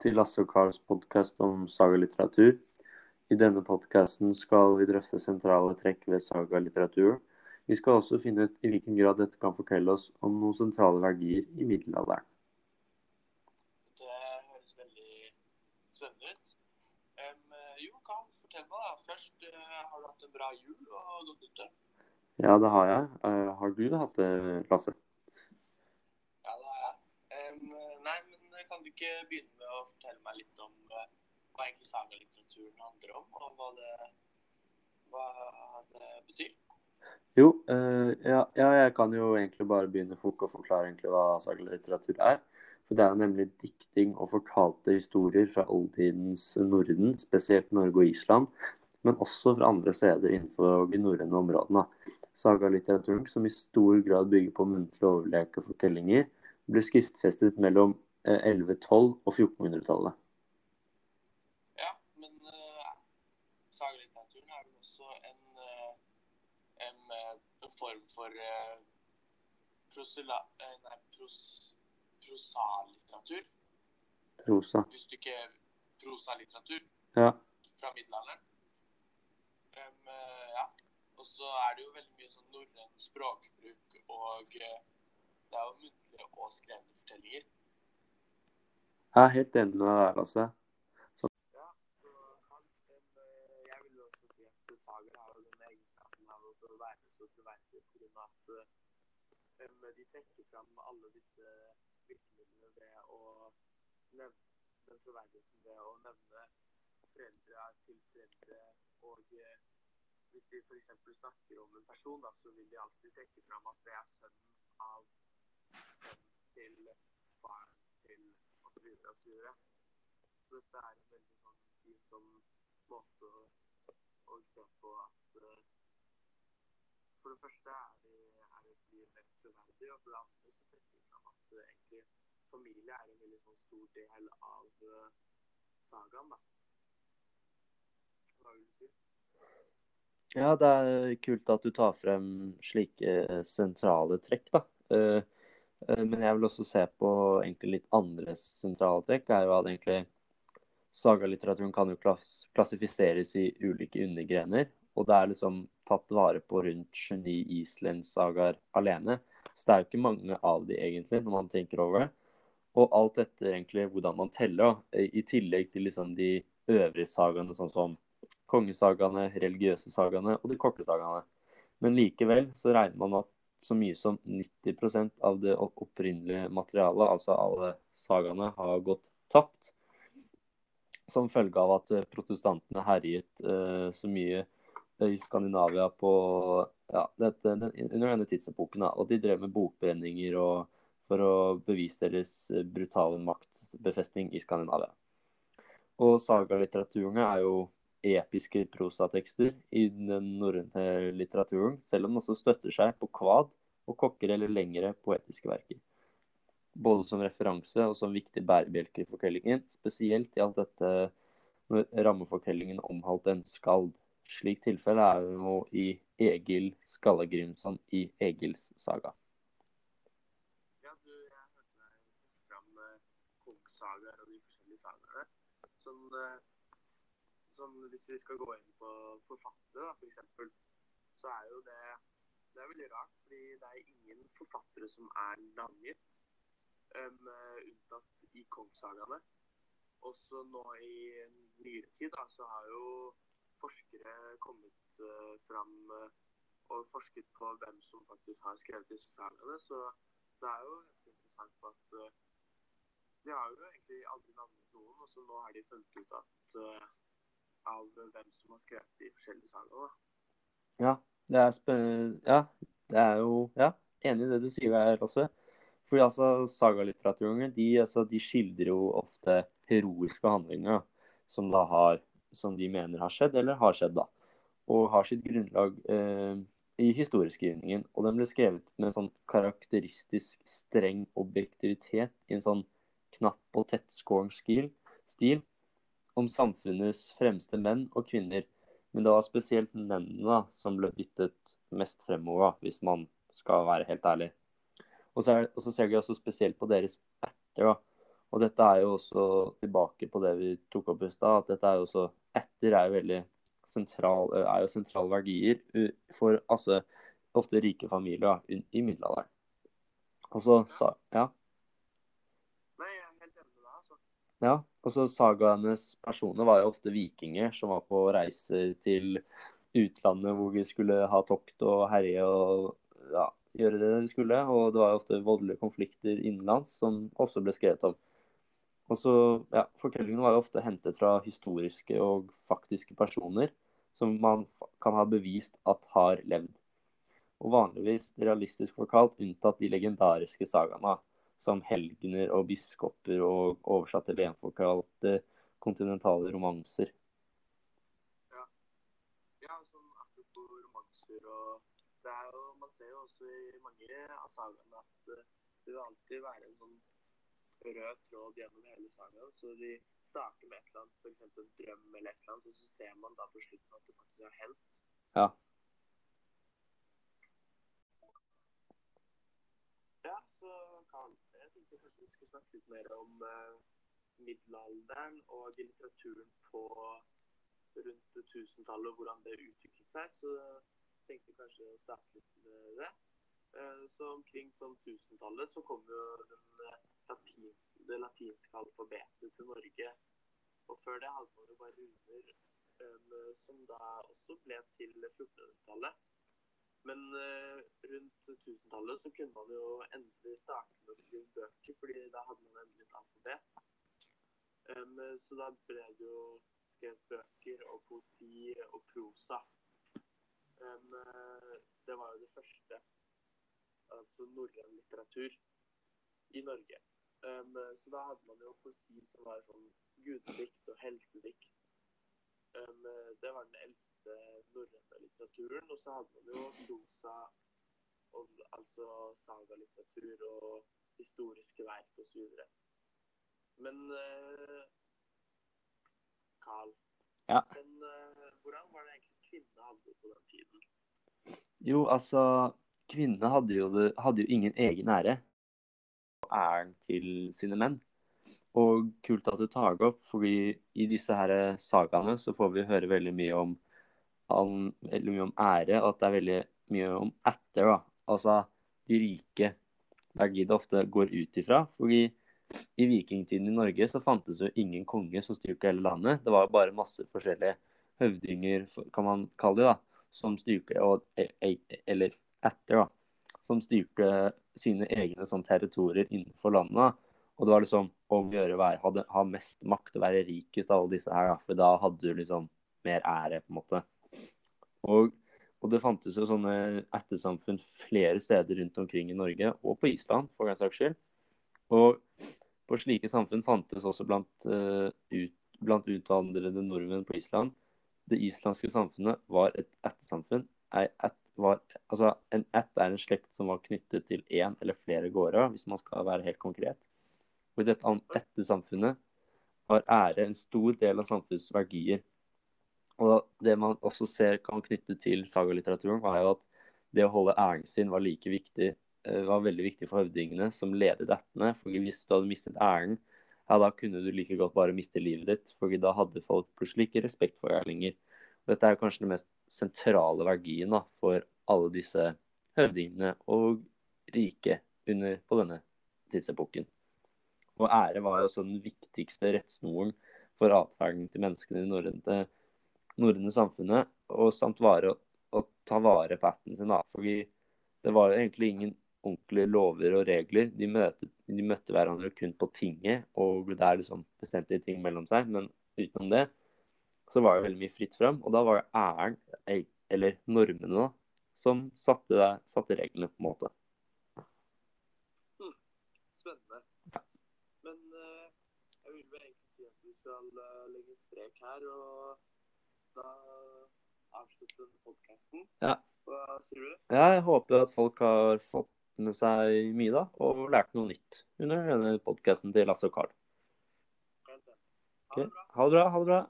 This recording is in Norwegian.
til Lasse og Karls podkast om sagalitteratur. I denne podkasten skal vi drøfte sentrale trekk ved sagalitteraturen. Vi skal også finne ut i hvilken grad dette kan fortelle oss om noen sentrale verdier i middelalderen. Det høres veldig spennende ut. Um, jo, Karl, fortell meg da. Først, uh, har du hatt en bra jul og godt nyttår? Ja, det har jeg. Uh, har du hatt det, Lasse? Ja, det har jeg. Um, nei, men kan du ikke begynne med å fortelle meg litt om uh, hva egentlig sagalitteraturen handler om, og hva det, hva det betyr? Jo, uh, ja, ja, jeg kan jo egentlig bare begynne fort å forklare egentlig hva sagalitteratur er. For det er nemlig dikting og fortalte historier fra oldtidens Norden, spesielt Norge og Island, men også fra andre steder innenfor de norrøne områdene. Sagalitteraturen, som i stor grad bygger på muntlige overleke og fortellinger, ble skriftfestet mellom 1112- og 1400-tallet. Ja, men uh, sagalitteraturen er vel også en, uh, en, uh, en, form for uh, prosela, nei, pros, prosalitteratur. Prosa. Hvis du ikke Prosalitteratur Ja. fra middelalderen. Um, ja. Og så er det jo veldig mye sånn norrøn språkbruk, og det er jo muntlige og skrevne fortellinger. Jeg er helt enig med deg der, altså. De trekker fram alle disse virkemidlene ved å nevne den troverdigheten ved å nevne foreldre til foreldre. Og hvis de f.eks. snakker om en person, da, så vil de alltid trekke fram at det er sønnen av sønnen til faren osv. Så dette er en veldig sånn fin sånn måte å, å se på at uh, For det første er det, er det mer troverdig, og for det andre så trekker fram at uh, egentlig familie er en veldig sånn stor del av uh, sagaen. da. Hva vil du si? Ja, det er kult at du tar frem slike sentrale trekk, da. Men jeg vil også se på egentlig litt andre sentrale trekk. er jo at egentlig Sagalitteraturen kan jo klass klassifiseres i ulike undergrener. Og det er liksom tatt vare på rundt 29 islendssagaer alene. Så det er jo ikke mange av de egentlig, når man tenker over det. Og alt etter egentlig hvordan man teller, i tillegg til liksom de øvrige sagaene, sånn som kongesagaene, religiøse sagaene og de korte sagaene. Men likevel så regner man at så mye som 90% av det opprinnelige materialet, altså alle sagaene, har gått tapt. Som følge av at protestantene herjet uh, så mye i Skandinavia på ja, dette, den, under denne tidsepoken. Og de drev med bokbrenninger og, for å bevise deres brutale maktbefestning i Skandinavia. Og sagalitteraturen er jo episke prosatekster i den norrøne litteraturen, selv om den også støtter seg på kvad og kokker eller lengre poetiske verker. Både som referanse og som viktig bærebjelke i fortellingen, spesielt i alt dette når rammefortellingen omholdt en skald. Slik tilfelle er det nå i Egil Skallagrimson i Egils saga. Ja, du, jeg hørte deg fram kongssagaer og de forskjellige sagaene. Sånn, sånn, hvis vi skal gå inn på forfattere, for eksempel, så er jo det det er veldig rart, fordi det er ingen forfattere som er navngitt, um, unntatt i kongssagaene. Også nå i nyere tid da, så har jo forskere kommet uh, fram uh, og forsket på hvem som faktisk har skrevet disse sagaene. Så det er jo ganske interessant på at uh, de har jo egentlig aldri navnet noen, og så nå har de funnet ut at, av hvem som har skrevet de forskjellige sangene. Ja, det er spennende Ja, det er jo Ja, enig i det du sier her også. Fordi altså, sagalitteraturen de, altså, de skildrer jo ofte heroiske handlinger som da har som de mener har skjedd, eller har skjedd, da. Og har sitt grunnlag eh, i historieskrivningen. Og den ble skrevet med en sånn karakteristisk streng objektivitet i en sånn knapp og tettskåren stil, om samfunnets fremste menn og kvinner. Men det var spesielt mennene som ble dyttet mest fremover, hvis man skal være helt ærlig. Og så, er, og så ser vi også spesielt på deres erter. da. Og dette er jo også tilbake på det vi tok opp i stad, at dette er jo også Etter er jo veldig sentral, er jo sentrale verdier for altså, ofte rike familier da, i middelalderen. Og så sa Ja. Og så Sagaenes personer var jo ofte vikinger som var på reiser til utlandet hvor de skulle ha tokt og herje og ja, gjøre det de skulle. Og det var jo ofte voldelige konflikter innenlands som også ble skrevet om. Og så, ja, Fortellingene var jo ofte hentet fra historiske og faktiske personer som man kan ha bevist at har levd. Og vanligvis realistisk forkalt, unntatt de legendariske sagaene, som helgener og biskoper og oversatte lenfolkalte kontinentale romanser. Ja. ja, sånn apropos romanser og det er jo, Man ser jo også i mange av sagaene at det vil alltid være en sånn rød tråd gjennom hele sagaen. Så de starter med et eller annet, f.eks. en drøm eller et eller annet, og så ser man da på slutten at det faktisk har hendt. Ja. Ja, så kan jeg tenkte kanskje vi skulle snakke litt mer om eh, middelalderen og litteraturen på rundt 1000-tallet, og hvordan det utviklet seg. Så tenkte kanskje å starte litt med det. Eh, så omkring sånn 1000-tallet så kom jo den uh, latin, det latinske alfabetet til Norge. Og før det hadde man jo bare runer, eh, som da også ble til 1400-tallet. Men uh, rundt 1000-tallet så kunne man jo endelig starte med å skrive bøker, fordi da hadde man endelig et alfabet. Um, så da ble det jo skrevet bøker og poesi og prosa. Um, det var jo det første, altså norrøn litteratur i Norge. Um, så da hadde man jo poesi som var sånn gudedikt og heltedikt. Um, det var den eldste norrøne litteraturen. Og så hadde man jo prosa, altså sagalitteratur og historiske verk osv. Men uh, Carl, ja. men, uh, hvordan var det egentlig kvinnene hadde på den tiden? Jo, altså Kvinnene hadde hadde jo ingen egen ære æren til sine menn. Og kult at du tar det opp, fordi i disse her sagaene så får vi høre veldig mye om, veldig mye om ære, og at det er veldig mye om etter. da. Altså de rike. Det er ofte går ut ifra. fordi i vikingtiden i Norge så fantes jo ingen konge som styrte hele landet. Det var bare masse forskjellige høvdinger, kan man kalle det, da, som styrte, og, e, e, eller etter, da, som styrte sine egne sånn, territorier innenfor landet. Og det var liksom om å gjøre å ha mest makt og være rikest av alle disse her. Da, for da hadde du liksom mer ære, på en måte. Og, og det fantes jo sånne ettersamfunn flere steder rundt omkring i Norge, og på Island, for den saks skyld. Og på slike samfunn fantes også blant, uh, ut, blant utvandrede nordmenn på Island. Det islandske samfunnet var et var Altså, en ætt er en slekt som var knyttet til én eller flere gårder, hvis man skal være helt konkret. Og i dette ettersamfunnet var ære en stor del av samfunnets verdier. Og det man også ser kan knytte til sagalitteraturen, var jo at det å holde æren sin var like viktig eh, var veldig viktig for høvdingene som ledet ættene. For hvis du hadde mistet æren, ja, da kunne du like godt bare miste livet ditt. For da hadde folk plutselig ikke respekt for deg lenger. Dette er kanskje den mest sentrale verdien da, for alle disse høvdingene og rike under, på denne tidsepoken. Og ære var jo også den viktigste rettsnoren for atferden til menneskene i norrøne, norrøne samfunnet, og samt vare, å, ta vare på ætten sin. Fordi det var jo egentlig ingen ordentlige lover og regler. De møtte, de møtte hverandre kun på tinget, og der liksom bestemte de ting mellom seg. Men utenom det så var det veldig mye fritt fram. Og da var det æren, eller normene, da, som satte, satte reglene, på en måte. Hmm. Spennende. Ja. Men uh, jeg vil vel egentlig si at vi skal uh, legge strek her, og da avslutter vi podkasten. Ja. Hva sier du? Jeg håper at folk har fått med seg mye da, og lært noe nytt under denne podkasten til Lasse og Carl. Ha det bra. Ha det bra. Ha det bra.